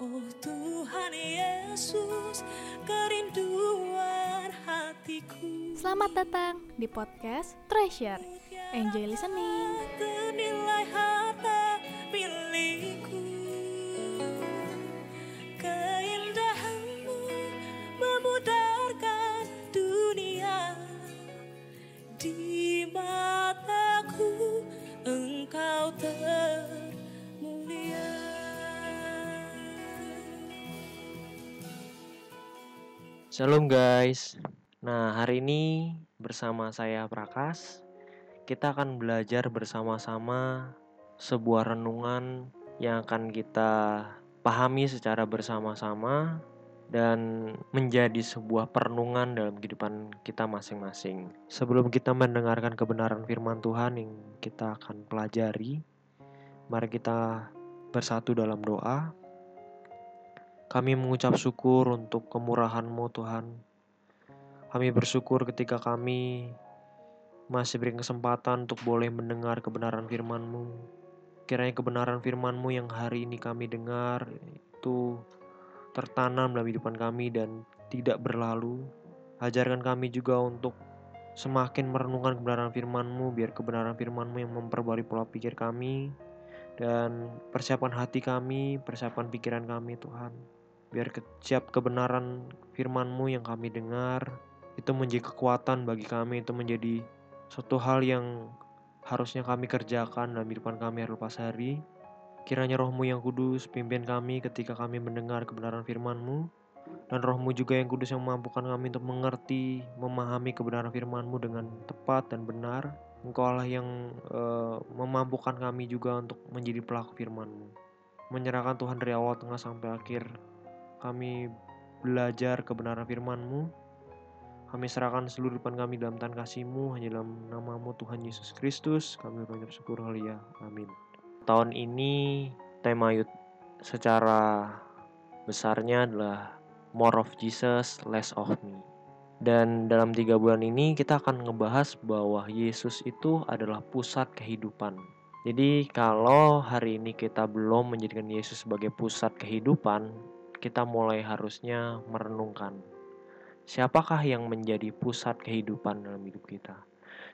Oh Tuhan Yesus, kerinduan hatiku. Selamat datang di podcast Treasure. Enjoy listening. Shalom guys. Nah, hari ini bersama saya Prakas, kita akan belajar bersama-sama sebuah renungan yang akan kita pahami secara bersama-sama dan menjadi sebuah perenungan dalam kehidupan kita masing-masing. Sebelum kita mendengarkan kebenaran firman Tuhan yang kita akan pelajari, mari kita bersatu dalam doa. Kami mengucap syukur untuk kemurahan-Mu Tuhan. Kami bersyukur ketika kami masih beri kesempatan untuk boleh mendengar kebenaran firman-Mu. Kiranya kebenaran firman-Mu yang hari ini kami dengar itu tertanam dalam kehidupan kami dan tidak berlalu. Ajarkan kami juga untuk semakin merenungkan kebenaran firman-Mu biar kebenaran firman-Mu yang memperbarui pola pikir kami dan persiapan hati kami, persiapan pikiran kami Tuhan biar ke, siap kebenaran firman-Mu yang kami dengar. Itu menjadi kekuatan bagi kami. Itu menjadi suatu hal yang harusnya kami kerjakan dalam kehidupan kami hari lepas hari. Kiranya rohmu yang kudus pimpin kami ketika kami mendengar kebenaran firman-Mu. Dan rohmu juga yang kudus yang memampukan kami untuk mengerti memahami kebenaran firman-Mu dengan tepat dan benar. Engkau Allah yang uh, memampukan kami juga untuk menjadi pelaku firman-Mu. Menyerahkan Tuhan dari awal tengah sampai akhir kami belajar kebenaran firman-Mu. Kami serahkan seluruh depan kami dalam tangan kasih-Mu hanya dalam namamu Tuhan Yesus Kristus. Kami mengucap syukur halia. Amin. Tahun ini tema yud secara besarnya adalah More of Jesus, Less of Me. Dan dalam tiga bulan ini kita akan ngebahas bahwa Yesus itu adalah pusat kehidupan. Jadi kalau hari ini kita belum menjadikan Yesus sebagai pusat kehidupan, kita mulai harusnya merenungkan siapakah yang menjadi pusat kehidupan dalam hidup kita.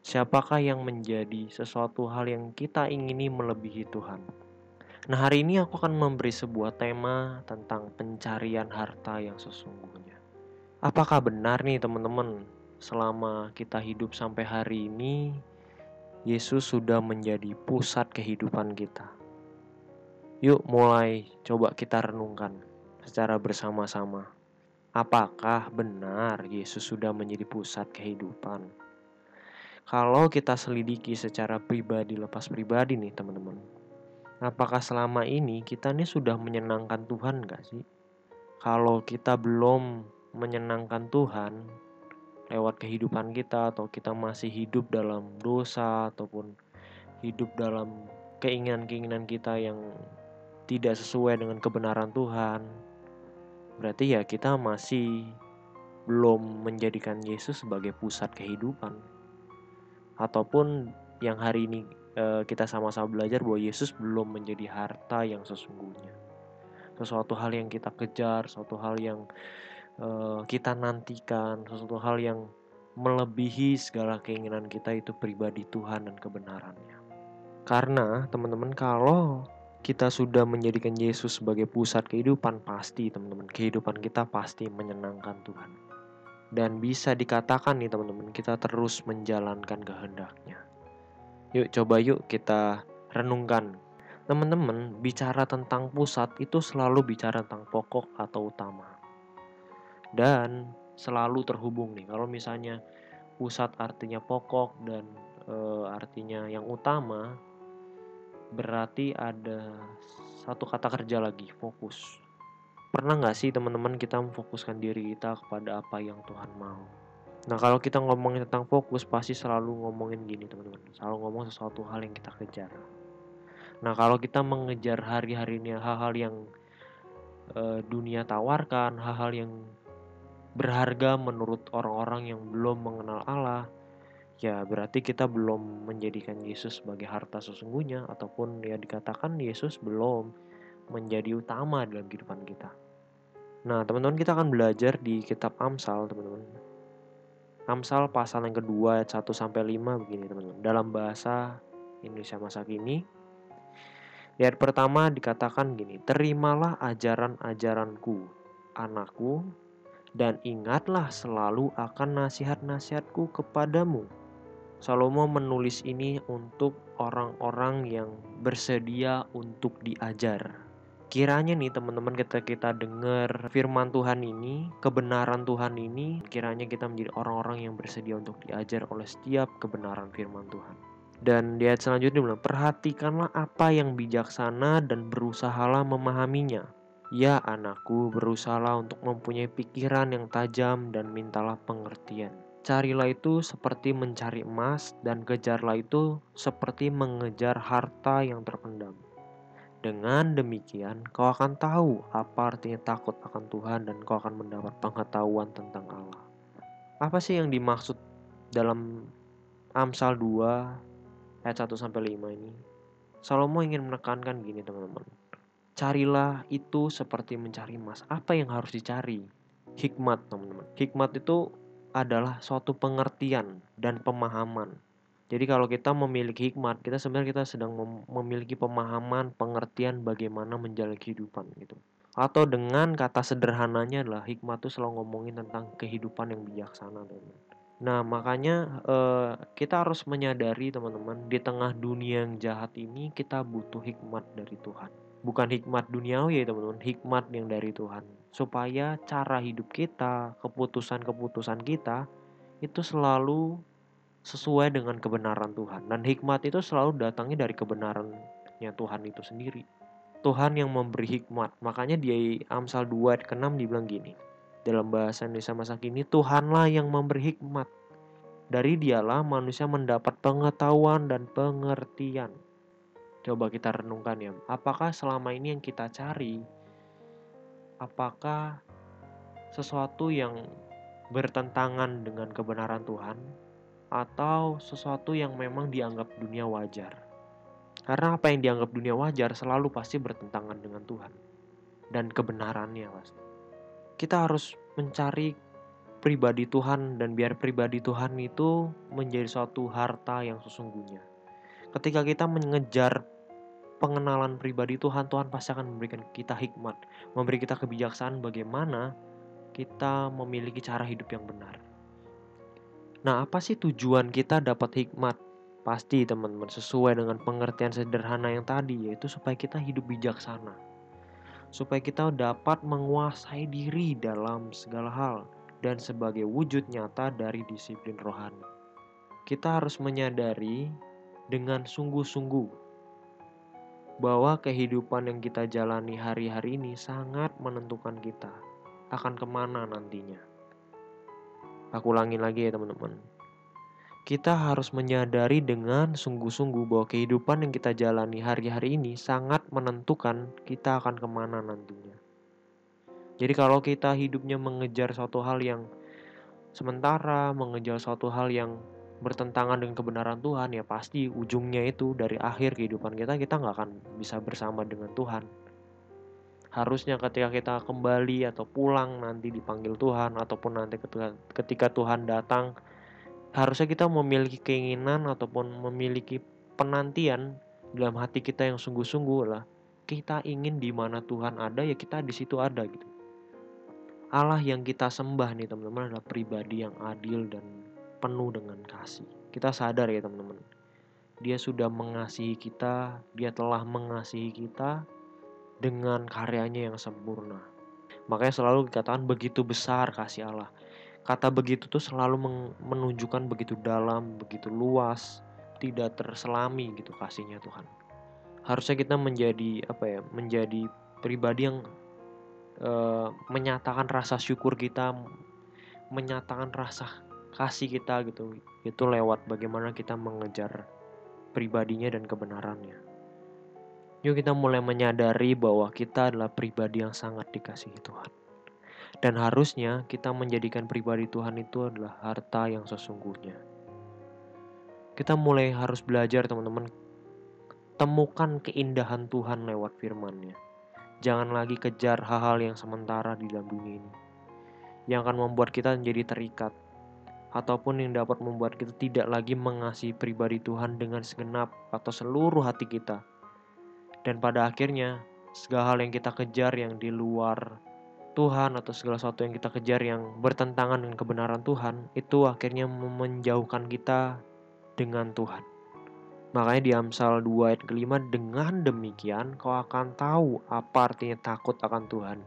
Siapakah yang menjadi sesuatu hal yang kita ingini melebihi Tuhan. Nah, hari ini aku akan memberi sebuah tema tentang pencarian harta yang sesungguhnya. Apakah benar nih, teman-teman, selama kita hidup sampai hari ini, Yesus sudah menjadi pusat kehidupan kita? Yuk, mulai coba kita renungkan secara bersama-sama. Apakah benar Yesus sudah menjadi pusat kehidupan? Kalau kita selidiki secara pribadi lepas pribadi nih teman-teman. Apakah selama ini kita nih sudah menyenangkan Tuhan gak sih? Kalau kita belum menyenangkan Tuhan lewat kehidupan kita atau kita masih hidup dalam dosa ataupun hidup dalam keinginan-keinginan kita yang tidak sesuai dengan kebenaran Tuhan, berarti ya kita masih belum menjadikan Yesus sebagai pusat kehidupan. Ataupun yang hari ini e, kita sama-sama belajar bahwa Yesus belum menjadi harta yang sesungguhnya. Sesuatu hal yang kita kejar sesuatu hal yang e, kita nantikan sesuatu hal yang melebihi segala keinginan kita itu pribadi Tuhan dan kebenarannya. Karena teman-teman kalau kita sudah menjadikan Yesus sebagai pusat kehidupan, pasti teman-teman, kehidupan kita pasti menyenangkan Tuhan. Dan bisa dikatakan nih teman-teman, kita terus menjalankan kehendaknya. Yuk coba yuk kita renungkan. Teman-teman, bicara tentang pusat itu selalu bicara tentang pokok atau utama. Dan selalu terhubung nih. Kalau misalnya pusat artinya pokok dan e, artinya yang utama, berarti ada satu kata kerja lagi fokus. Pernah nggak sih teman-teman kita memfokuskan diri kita kepada apa yang Tuhan mau? Nah kalau kita ngomongin tentang fokus pasti selalu ngomongin gini teman-teman. Selalu ngomong sesuatu hal yang kita kejar. Nah kalau kita mengejar hari-hari ini hal-hal yang e, dunia tawarkan hal-hal yang berharga menurut orang-orang yang belum mengenal Allah ya berarti kita belum menjadikan Yesus sebagai harta sesungguhnya ataupun ya dikatakan Yesus belum menjadi utama dalam kehidupan kita. Nah, teman-teman kita akan belajar di kitab Amsal, teman-teman. Amsal pasal yang kedua ayat 1 sampai 5 begini, teman-teman. Dalam bahasa Indonesia masa kini, ayat pertama dikatakan gini, "Terimalah ajaran-ajaranku, anakku, dan ingatlah selalu akan nasihat-nasihatku kepadamu." Salomo menulis ini untuk orang-orang yang bersedia untuk diajar. Kiranya nih teman-teman kita kita dengar firman Tuhan ini, kebenaran Tuhan ini, kiranya kita menjadi orang-orang yang bersedia untuk diajar oleh setiap kebenaran firman Tuhan. Dan di ayat selanjutnya bilang, perhatikanlah apa yang bijaksana dan berusahalah memahaminya. Ya anakku, berusahalah untuk mempunyai pikiran yang tajam dan mintalah pengertian. Carilah itu seperti mencari emas dan kejarlah itu seperti mengejar harta yang terpendam. Dengan demikian, kau akan tahu apa artinya takut akan Tuhan dan kau akan mendapat pengetahuan tentang Allah. Apa sih yang dimaksud dalam Amsal 2 ayat 1 sampai 5 ini? Salomo ingin menekankan gini, teman-teman. Carilah itu seperti mencari emas. Apa yang harus dicari? Hikmat, teman-teman. Hikmat itu adalah suatu pengertian dan pemahaman. Jadi kalau kita memiliki hikmat, kita sebenarnya kita sedang mem memiliki pemahaman, pengertian bagaimana menjalani kehidupan gitu. Atau dengan kata sederhananya adalah hikmat itu selalu ngomongin tentang kehidupan yang bijaksana, teman. Nah, makanya eh, kita harus menyadari teman-teman di tengah dunia yang jahat ini kita butuh hikmat dari Tuhan. Bukan hikmat duniawi ya teman-teman, hikmat yang dari Tuhan supaya cara hidup kita, keputusan-keputusan kita itu selalu sesuai dengan kebenaran Tuhan. Dan hikmat itu selalu datangnya dari kebenarannya Tuhan itu sendiri. Tuhan yang memberi hikmat. Makanya di Amsal 2 ayat ke-6 dibilang gini. Dalam bahasa Indonesia masa kini, Tuhanlah yang memberi hikmat. Dari dialah manusia mendapat pengetahuan dan pengertian. Coba kita renungkan ya, apakah selama ini yang kita cari apakah sesuatu yang bertentangan dengan kebenaran Tuhan atau sesuatu yang memang dianggap dunia wajar. Karena apa yang dianggap dunia wajar selalu pasti bertentangan dengan Tuhan dan kebenarannya pasti. Kita harus mencari pribadi Tuhan dan biar pribadi Tuhan itu menjadi suatu harta yang sesungguhnya. Ketika kita mengejar pengenalan pribadi Tuhan, Tuhan pasti akan memberikan kita hikmat, memberi kita kebijaksanaan bagaimana kita memiliki cara hidup yang benar. Nah, apa sih tujuan kita dapat hikmat? Pasti teman-teman sesuai dengan pengertian sederhana yang tadi yaitu supaya kita hidup bijaksana. Supaya kita dapat menguasai diri dalam segala hal dan sebagai wujud nyata dari disiplin rohani. Kita harus menyadari dengan sungguh-sungguh bahwa kehidupan yang kita jalani hari-hari ini sangat menentukan kita akan ke mana nantinya. Aku ulangi lagi ya teman-teman. Kita harus menyadari dengan sungguh-sungguh bahwa kehidupan yang kita jalani hari-hari ini sangat menentukan kita akan ke mana nantinya. Jadi kalau kita hidupnya mengejar suatu hal yang sementara, mengejar suatu hal yang bertentangan dengan kebenaran Tuhan ya pasti ujungnya itu dari akhir kehidupan kita kita nggak akan bisa bersama dengan Tuhan. Harusnya ketika kita kembali atau pulang nanti dipanggil Tuhan ataupun nanti ketika, Tuhan datang harusnya kita memiliki keinginan ataupun memiliki penantian dalam hati kita yang sungguh-sungguh lah. Kita ingin di mana Tuhan ada ya kita di situ ada gitu. Allah yang kita sembah nih teman-teman adalah pribadi yang adil dan penuh dengan kasih. Kita sadar ya teman-teman. Dia sudah mengasihi kita, dia telah mengasihi kita dengan karyanya yang sempurna. Makanya selalu dikatakan begitu besar kasih Allah. Kata begitu tuh selalu menunjukkan begitu dalam, begitu luas, tidak terselami gitu kasihnya Tuhan. Harusnya kita menjadi apa ya? Menjadi pribadi yang uh, menyatakan rasa syukur kita, menyatakan rasa kasih kita gitu itu lewat bagaimana kita mengejar pribadinya dan kebenarannya yuk kita mulai menyadari bahwa kita adalah pribadi yang sangat dikasihi Tuhan dan harusnya kita menjadikan pribadi Tuhan itu adalah harta yang sesungguhnya kita mulai harus belajar teman-teman temukan keindahan Tuhan lewat firman-Nya Jangan lagi kejar hal-hal yang sementara di dalam dunia ini. Yang akan membuat kita menjadi terikat. Ataupun yang dapat membuat kita tidak lagi mengasihi pribadi Tuhan dengan segenap atau seluruh hati kita. Dan pada akhirnya, segala hal yang kita kejar yang di luar Tuhan atau segala sesuatu yang kita kejar yang bertentangan dengan kebenaran Tuhan, itu akhirnya menjauhkan kita dengan Tuhan. Makanya di Amsal 2 ayat kelima, dengan demikian kau akan tahu apa artinya takut akan Tuhan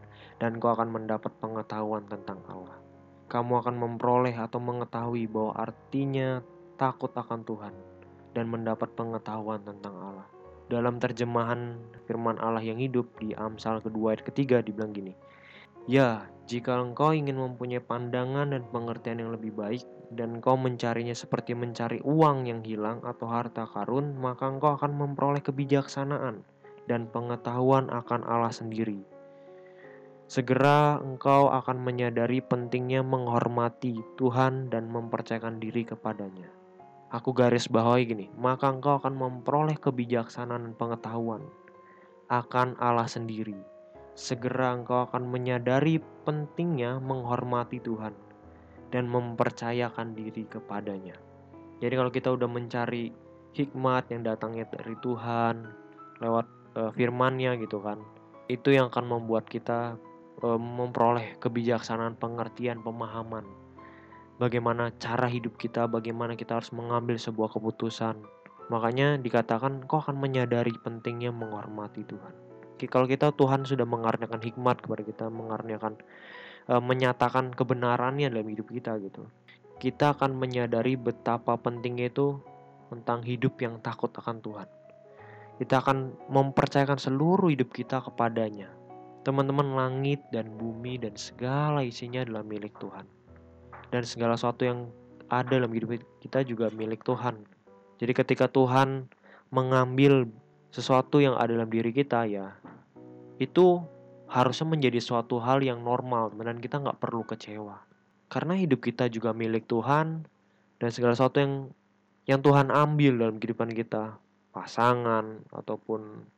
dan kau akan mendapat pengetahuan tentang Allah. Kamu akan memperoleh atau mengetahui bahwa artinya takut akan Tuhan dan mendapat pengetahuan tentang Allah. Dalam terjemahan firman Allah yang hidup di Amsal kedua ayat ketiga dibilang gini, Ya, jika engkau ingin mempunyai pandangan dan pengertian yang lebih baik, dan engkau mencarinya seperti mencari uang yang hilang atau harta karun, maka engkau akan memperoleh kebijaksanaan dan pengetahuan akan Allah sendiri. Segera engkau akan menyadari pentingnya menghormati Tuhan dan mempercayakan diri kepadanya. Aku garis bawahi gini, maka engkau akan memperoleh kebijaksanaan dan pengetahuan akan Allah sendiri segera engkau akan menyadari pentingnya menghormati Tuhan dan mempercayakan diri kepadanya. Jadi kalau kita udah mencari hikmat yang datangnya dari Tuhan lewat uh, firman-Nya gitu kan, itu yang akan membuat kita memperoleh kebijaksanaan, pengertian, pemahaman. Bagaimana cara hidup kita, bagaimana kita harus mengambil sebuah keputusan. Makanya dikatakan kau akan menyadari pentingnya menghormati Tuhan kalau kita Tuhan sudah mengarniakan hikmat kepada kita, mengarniakan e, menyatakan kebenarannya dalam hidup kita gitu. Kita akan menyadari betapa pentingnya itu tentang hidup yang takut akan Tuhan. Kita akan mempercayakan seluruh hidup kita kepadanya. Teman-teman langit dan bumi dan segala isinya adalah milik Tuhan. Dan segala sesuatu yang ada dalam hidup kita juga milik Tuhan. Jadi ketika Tuhan mengambil sesuatu yang ada dalam diri kita ya itu harusnya menjadi suatu hal yang normal dan kita nggak perlu kecewa karena hidup kita juga milik Tuhan dan segala sesuatu yang yang Tuhan ambil dalam kehidupan kita pasangan ataupun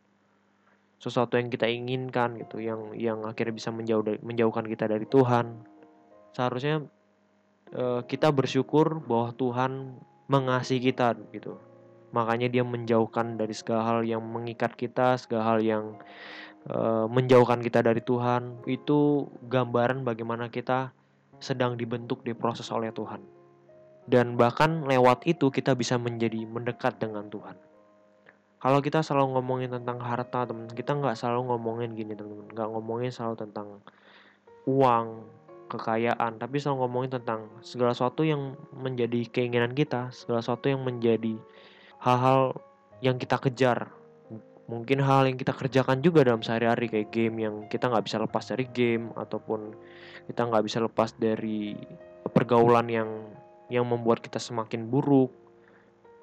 sesuatu yang kita inginkan gitu yang yang akhirnya bisa menjauh dari, menjauhkan kita dari Tuhan. Seharusnya uh, kita bersyukur bahwa Tuhan mengasihi kita gitu. Makanya dia menjauhkan dari segala hal yang mengikat kita segala hal yang uh, menjauhkan kita dari Tuhan. Itu gambaran bagaimana kita sedang dibentuk diproses oleh Tuhan. Dan bahkan lewat itu kita bisa menjadi mendekat dengan Tuhan kalau kita selalu ngomongin tentang harta teman kita nggak selalu ngomongin gini teman nggak ngomongin selalu tentang uang kekayaan tapi selalu ngomongin tentang segala sesuatu yang menjadi keinginan kita segala sesuatu yang menjadi hal-hal yang kita kejar. Mungkin hal yang kita kerjakan juga dalam sehari-hari kayak game yang kita nggak bisa lepas dari game ataupun kita nggak bisa lepas dari pergaulan yang yang membuat kita semakin buruk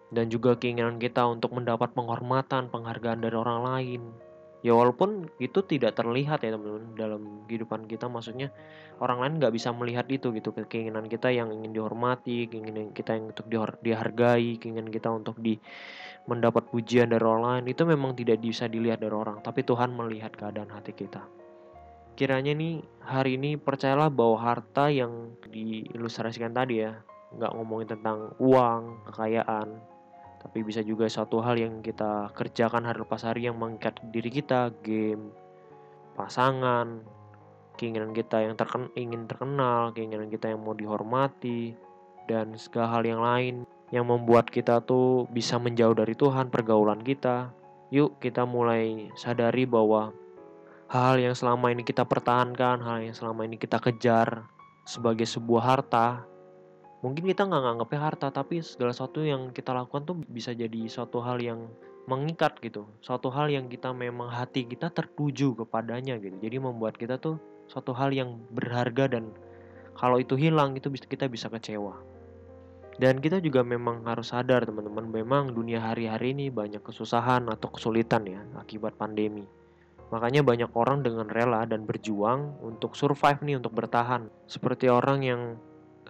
dan juga keinginan kita untuk mendapat penghormatan penghargaan dari orang lain. Ya walaupun itu tidak terlihat ya teman-teman dalam kehidupan kita. Maksudnya orang lain nggak bisa melihat itu gitu. Keinginan kita yang ingin dihormati keinginan kita yang untuk dihargai keinginan kita untuk di mendapat pujian dari orang lain itu memang tidak bisa dilihat dari orang. Tapi Tuhan melihat keadaan hati kita. Kiranya nih hari ini percayalah bahwa harta yang diilustrasikan tadi ya nggak ngomongin tentang uang kekayaan tapi bisa juga suatu hal yang kita kerjakan hari lepas hari yang mengikat diri kita game pasangan keinginan kita yang terken ingin terkenal keinginan kita yang mau dihormati dan segala hal yang lain yang membuat kita tuh bisa menjauh dari Tuhan pergaulan kita. Yuk kita mulai sadari bahwa hal yang selama ini kita pertahankan hal yang selama ini kita kejar sebagai sebuah harta mungkin kita nggak nganggapnya harta tapi segala sesuatu yang kita lakukan tuh bisa jadi suatu hal yang mengikat gitu. Suatu hal yang kita memang hati kita tertuju kepadanya gitu. Jadi membuat kita tuh suatu hal yang berharga dan kalau itu hilang itu kita bisa kecewa. Dan kita juga memang harus sadar teman-teman memang dunia hari-hari ini banyak kesusahan atau kesulitan ya akibat pandemi. Makanya banyak orang dengan rela dan berjuang untuk survive nih, untuk bertahan. Seperti orang yang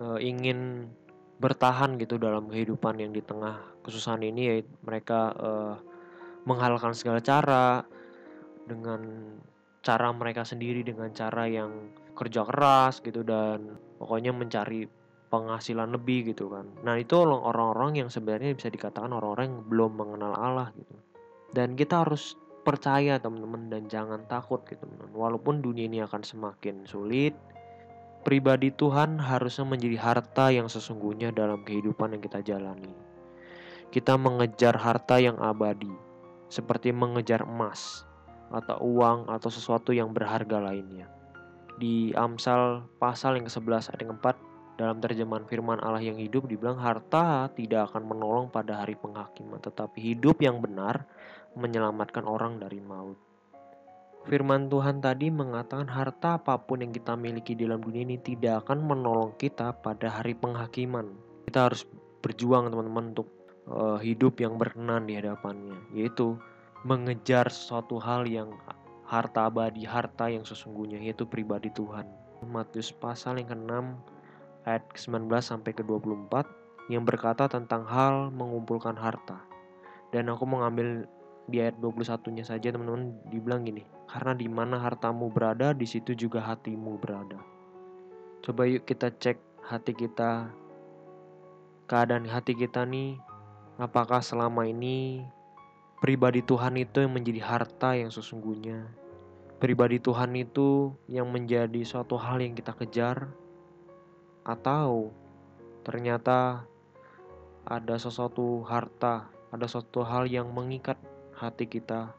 uh, ingin bertahan gitu dalam kehidupan yang di tengah kesusahan ini ya mereka uh, menghalalkan segala cara dengan cara mereka sendiri dengan cara yang kerja keras gitu dan pokoknya mencari penghasilan lebih gitu kan. Nah, itu orang-orang yang sebenarnya bisa dikatakan orang-orang yang belum mengenal Allah gitu. Dan kita harus percaya teman-teman dan jangan takut gitu. Walaupun dunia ini akan semakin sulit, pribadi Tuhan harusnya menjadi harta yang sesungguhnya dalam kehidupan yang kita jalani. Kita mengejar harta yang abadi, seperti mengejar emas atau uang atau sesuatu yang berharga lainnya. Di Amsal pasal yang ke-11 ayat yang keempat dalam terjemahan firman Allah yang hidup dibilang harta tidak akan menolong pada hari penghakiman tetapi hidup yang benar menyelamatkan orang dari maut. Firman Tuhan tadi mengatakan harta apa pun yang kita miliki di dalam dunia ini tidak akan menolong kita pada hari penghakiman. Kita harus berjuang teman-teman untuk uh, hidup yang berkenan di hadapannya, yaitu mengejar sesuatu hal yang harta abadi, harta yang sesungguhnya yaitu pribadi Tuhan. Matius pasal yang ke-6 ayat ke-19 sampai ke-24 yang berkata tentang hal mengumpulkan harta. Dan aku mengambil di ayat 21-nya saja teman-teman dibilang gini, karena di mana hartamu berada, di situ juga hatimu berada. Coba yuk kita cek hati kita, keadaan hati kita nih, apakah selama ini pribadi Tuhan itu yang menjadi harta yang sesungguhnya. Pribadi Tuhan itu yang menjadi suatu hal yang kita kejar, atau ternyata ada sesuatu harta, ada suatu hal yang mengikat hati kita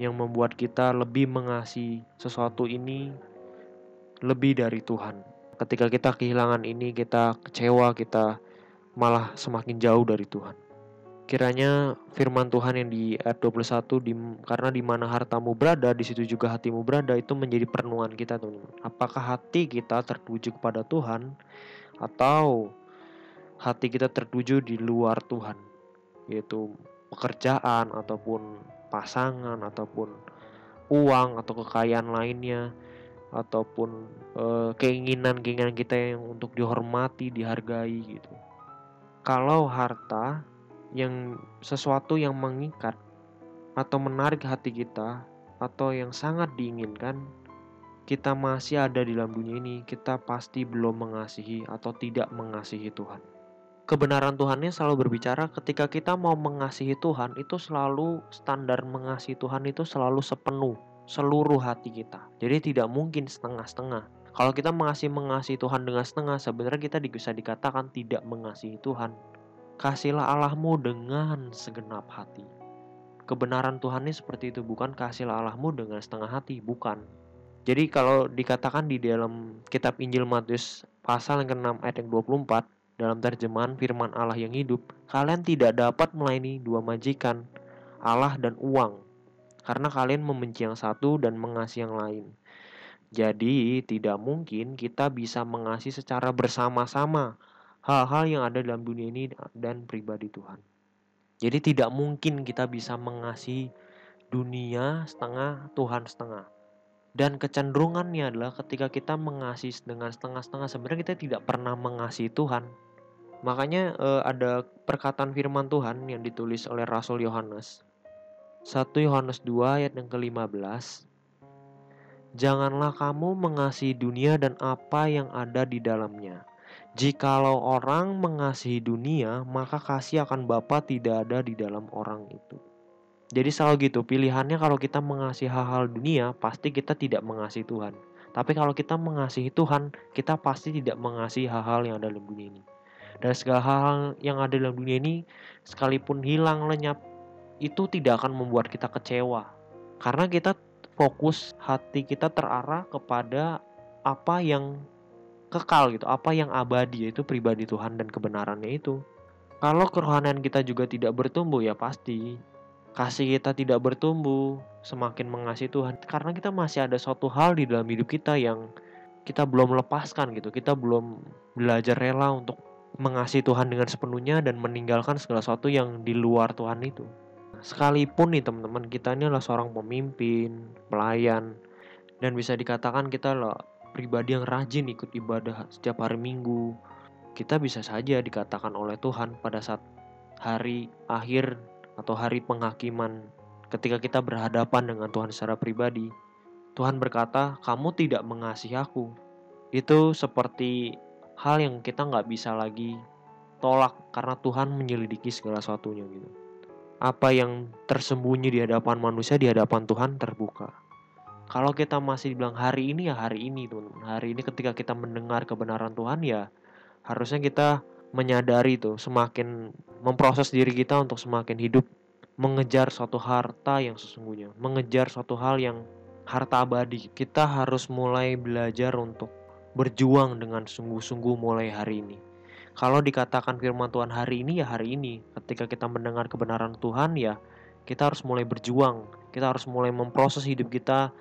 yang membuat kita lebih mengasihi sesuatu ini lebih dari Tuhan. Ketika kita kehilangan ini, kita kecewa, kita malah semakin jauh dari Tuhan. Kiranya firman Tuhan yang di ayat 21 di, karena di mana hartamu berada, di situ juga hatimu berada itu menjadi perenungan kita, teman-teman. Apakah hati kita tertuju kepada Tuhan atau hati kita tertuju di luar Tuhan, yaitu pekerjaan ataupun pasangan ataupun uang atau kekayaan lainnya ataupun keinginan-keinginan kita yang untuk dihormati, dihargai gitu. Kalau harta yang sesuatu yang mengikat atau menarik hati kita atau yang sangat diinginkan, kita masih ada di dalam dunia ini, kita pasti belum mengasihi atau tidak mengasihi Tuhan kebenaran Tuhannya selalu berbicara ketika kita mau mengasihi Tuhan itu selalu standar mengasihi Tuhan itu selalu sepenuh seluruh hati kita. Jadi tidak mungkin setengah-setengah. Kalau kita mengasihi mengasihi Tuhan dengan setengah, sebenarnya kita bisa dikatakan tidak mengasihi Tuhan. Kasihlah Allahmu dengan segenap hati. Kebenaran Tuhan ini seperti itu, bukan kasihlah Allahmu dengan setengah hati, bukan. Jadi kalau dikatakan di dalam kitab Injil Matius pasal yang ke-6 ayat yang 24, dalam terjemahan firman Allah yang hidup, kalian tidak dapat melayani dua majikan, Allah dan uang, karena kalian membenci yang satu dan mengasihi yang lain. Jadi, tidak mungkin kita bisa mengasihi secara bersama-sama hal-hal yang ada dalam dunia ini dan pribadi Tuhan. Jadi, tidak mungkin kita bisa mengasihi dunia setengah, Tuhan setengah. Dan kecenderungannya adalah ketika kita mengasihi dengan setengah-setengah, sebenarnya kita tidak pernah mengasihi Tuhan. Makanya uh, ada perkataan firman Tuhan yang ditulis oleh Rasul Yohanes. 1 Yohanes 2 ayat yang ke-15. Janganlah kamu mengasihi dunia dan apa yang ada di dalamnya. Jikalau orang mengasihi dunia, maka kasih akan Bapa tidak ada di dalam orang itu. Jadi selalu gitu, pilihannya kalau kita mengasihi hal-hal dunia, pasti kita tidak mengasihi Tuhan. Tapi kalau kita mengasihi Tuhan, kita pasti tidak mengasihi hal-hal yang ada dalam dunia ini. Dan segala hal yang ada dalam dunia ini, sekalipun hilang lenyap, itu tidak akan membuat kita kecewa. Karena kita fokus hati kita terarah kepada apa yang kekal gitu, apa yang abadi yaitu pribadi Tuhan dan kebenarannya itu. Kalau kerohanian kita juga tidak bertumbuh ya pasti kasih kita tidak bertumbuh, semakin mengasihi Tuhan karena kita masih ada suatu hal di dalam hidup kita yang kita belum lepaskan gitu. Kita belum belajar rela untuk mengasihi Tuhan dengan sepenuhnya dan meninggalkan segala sesuatu yang di luar Tuhan itu. Sekalipun nih teman-teman kita ini adalah seorang pemimpin, pelayan, dan bisa dikatakan kita adalah pribadi yang rajin ikut ibadah setiap hari Minggu. Kita bisa saja dikatakan oleh Tuhan pada saat hari akhir atau hari penghakiman ketika kita berhadapan dengan Tuhan secara pribadi Tuhan berkata, "Kamu tidak mengasihi aku." Itu seperti hal yang kita nggak bisa lagi tolak karena Tuhan menyelidiki segala sesuatunya gitu. Apa yang tersembunyi di hadapan manusia di hadapan Tuhan terbuka. Kalau kita masih bilang hari ini ya hari ini teman-teman. Hari ini ketika kita mendengar kebenaran Tuhan ya harusnya kita menyadari tuh semakin memproses diri kita untuk semakin hidup mengejar suatu harta yang sesungguhnya, mengejar suatu hal yang harta abadi. Kita harus mulai belajar untuk berjuang dengan sungguh-sungguh mulai hari ini. Kalau dikatakan firman Tuhan hari ini ya hari ini. Ketika kita mendengar kebenaran Tuhan ya kita harus mulai berjuang. Kita harus mulai memproses hidup kita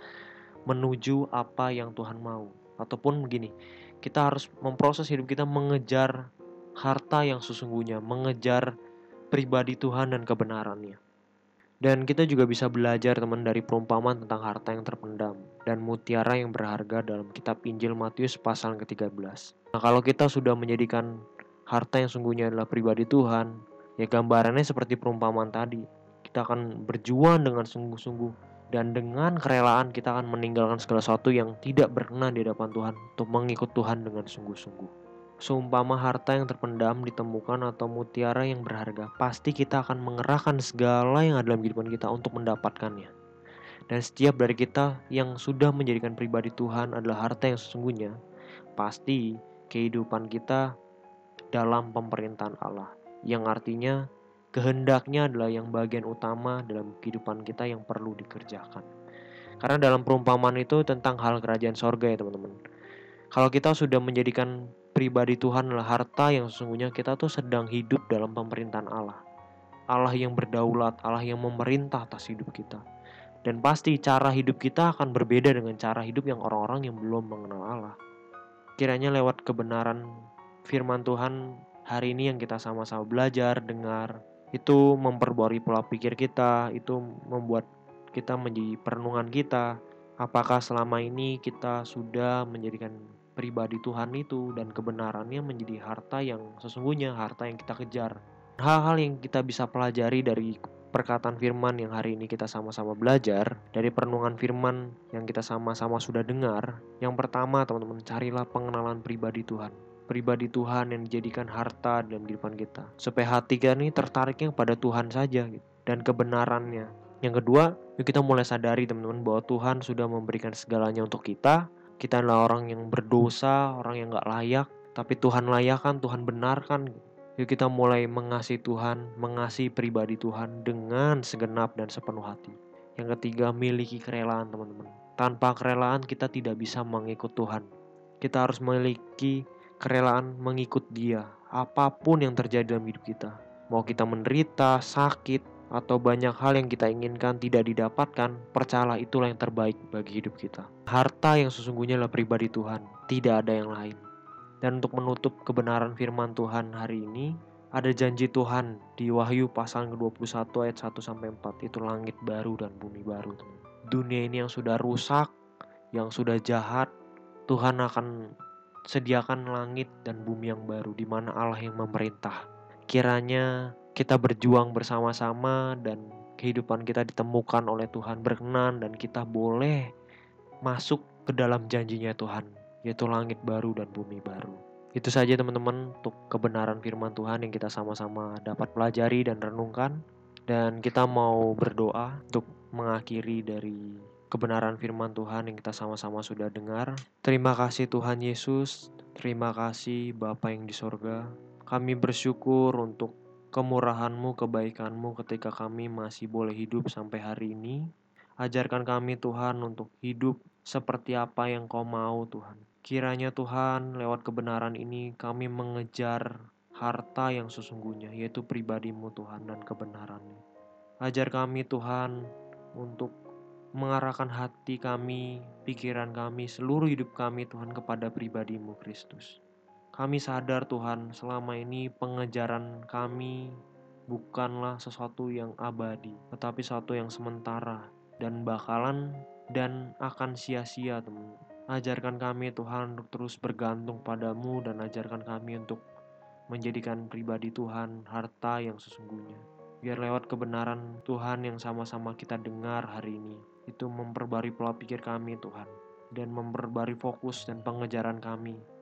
menuju apa yang Tuhan mau. Ataupun begini, kita harus memproses hidup kita mengejar harta yang sesungguhnya, mengejar pribadi Tuhan dan kebenarannya. Dan kita juga bisa belajar teman dari perumpamaan tentang harta yang terpendam dan mutiara yang berharga dalam kitab Injil Matius pasal ke-13. Nah, kalau kita sudah menjadikan harta yang sungguhnya adalah pribadi Tuhan, ya gambarannya seperti perumpamaan tadi. Kita akan berjuang dengan sungguh-sungguh dan dengan kerelaan kita akan meninggalkan segala sesuatu yang tidak berkenan di hadapan Tuhan untuk mengikut Tuhan dengan sungguh-sungguh. Seumpama harta yang terpendam ditemukan atau mutiara yang berharga, pasti kita akan mengerahkan segala yang ada dalam kehidupan kita untuk mendapatkannya. Dan setiap dari kita yang sudah menjadikan pribadi Tuhan adalah harta yang sesungguhnya, pasti kehidupan kita dalam pemerintahan Allah, yang artinya kehendaknya adalah yang bagian utama dalam kehidupan kita yang perlu dikerjakan. Karena dalam perumpamaan itu tentang hal kerajaan sorga ya teman-teman. Kalau kita sudah menjadikan pribadi Tuhan adalah harta yang sesungguhnya kita tuh sedang hidup dalam pemerintahan Allah. Allah yang berdaulat, Allah yang memerintah atas hidup kita. Dan pasti cara hidup kita akan berbeda dengan cara hidup yang orang-orang yang belum mengenal Allah. Kiranya lewat kebenaran firman Tuhan hari ini yang kita sama-sama belajar, dengar, itu memperbarui pola pikir kita, itu membuat kita menjadi perenungan kita. Apakah selama ini kita sudah menjadikan pribadi Tuhan itu dan kebenarannya menjadi harta yang sesungguhnya harta yang kita kejar. Hal-hal yang kita bisa pelajari dari perkataan firman yang hari ini kita sama-sama belajar, dari perenungan firman yang kita sama-sama sudah dengar. Yang pertama, teman-teman, carilah pengenalan pribadi Tuhan. Pribadi Tuhan yang dijadikan harta dalam kehidupan kita. Supaya hati kita ini tertariknya pada Tuhan saja gitu, dan kebenarannya. Yang kedua, kita mulai sadari teman-teman bahwa Tuhan sudah memberikan segalanya untuk kita kita adalah orang yang berdosa, orang yang gak layak, tapi Tuhan layakkan, Tuhan benarkan. Yuk kita mulai mengasihi Tuhan, mengasihi pribadi Tuhan dengan segenap dan sepenuh hati. Yang ketiga, miliki kerelaan teman-teman. Tanpa kerelaan kita tidak bisa mengikut Tuhan. Kita harus memiliki kerelaan mengikut dia. Apa pun yang terjadi dalam hidup kita. Mau kita menderita, sakit, atau banyak hal yang kita inginkan tidak didapatkan, percayalah itulah yang terbaik bagi hidup kita. Harta yang sesungguhnya adalah pribadi Tuhan, tidak ada yang lain. Dan untuk menutup kebenaran firman Tuhan hari ini, ada janji Tuhan di Wahyu pasal ke-21 ayat 1 sampai 4 itu langit baru dan bumi baru. Dunia ini yang sudah rusak, yang sudah jahat, Tuhan akan sediakan langit dan bumi yang baru di mana Allah yang memerintah. Kiranya kita berjuang bersama-sama dan kehidupan kita ditemukan oleh Tuhan berkenan dan kita boleh masuk ke dalam janjinya Tuhan yaitu langit baru dan bumi baru. Itu saja teman-teman untuk kebenaran firman Tuhan yang kita sama-sama dapat pelajari dan renungkan dan kita mau berdoa untuk mengakhiri dari kebenaran firman Tuhan yang kita sama-sama sudah dengar. Terima kasih Tuhan Yesus, terima kasih Bapa yang di sorga. Kami bersyukur untuk kemurahanmu, kebaikanmu ketika kami masih boleh hidup sampai hari ini. Ajarkan kami Tuhan untuk hidup seperti apa yang kau mau Tuhan. Kiranya Tuhan lewat kebenaran ini kami mengejar harta yang sesungguhnya yaitu pribadimu Tuhan dan kebenaranmu. Ajar kami Tuhan untuk mengarahkan hati kami, pikiran kami, seluruh hidup kami Tuhan kepada pribadimu Kristus. Kami sadar Tuhan selama ini pengejaran kami bukanlah sesuatu yang abadi, tetapi sesuatu yang sementara dan bakalan dan akan sia-sia teman. Ajarkan kami Tuhan untuk terus bergantung padamu dan ajarkan kami untuk menjadikan pribadi Tuhan harta yang sesungguhnya. Biar lewat kebenaran Tuhan yang sama-sama kita dengar hari ini, itu memperbarui pola pikir kami Tuhan dan memperbarui fokus dan pengejaran kami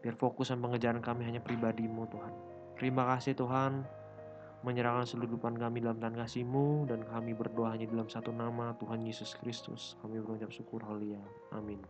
biar fokus dan pengejaran kami hanya pribadimu Tuhan. Terima kasih Tuhan menyerahkan seluruh depan kami dalam tangan kasih-Mu dan kami berdoa hanya dalam satu nama Tuhan Yesus Kristus. Kami berucap syukur haleluya. Amin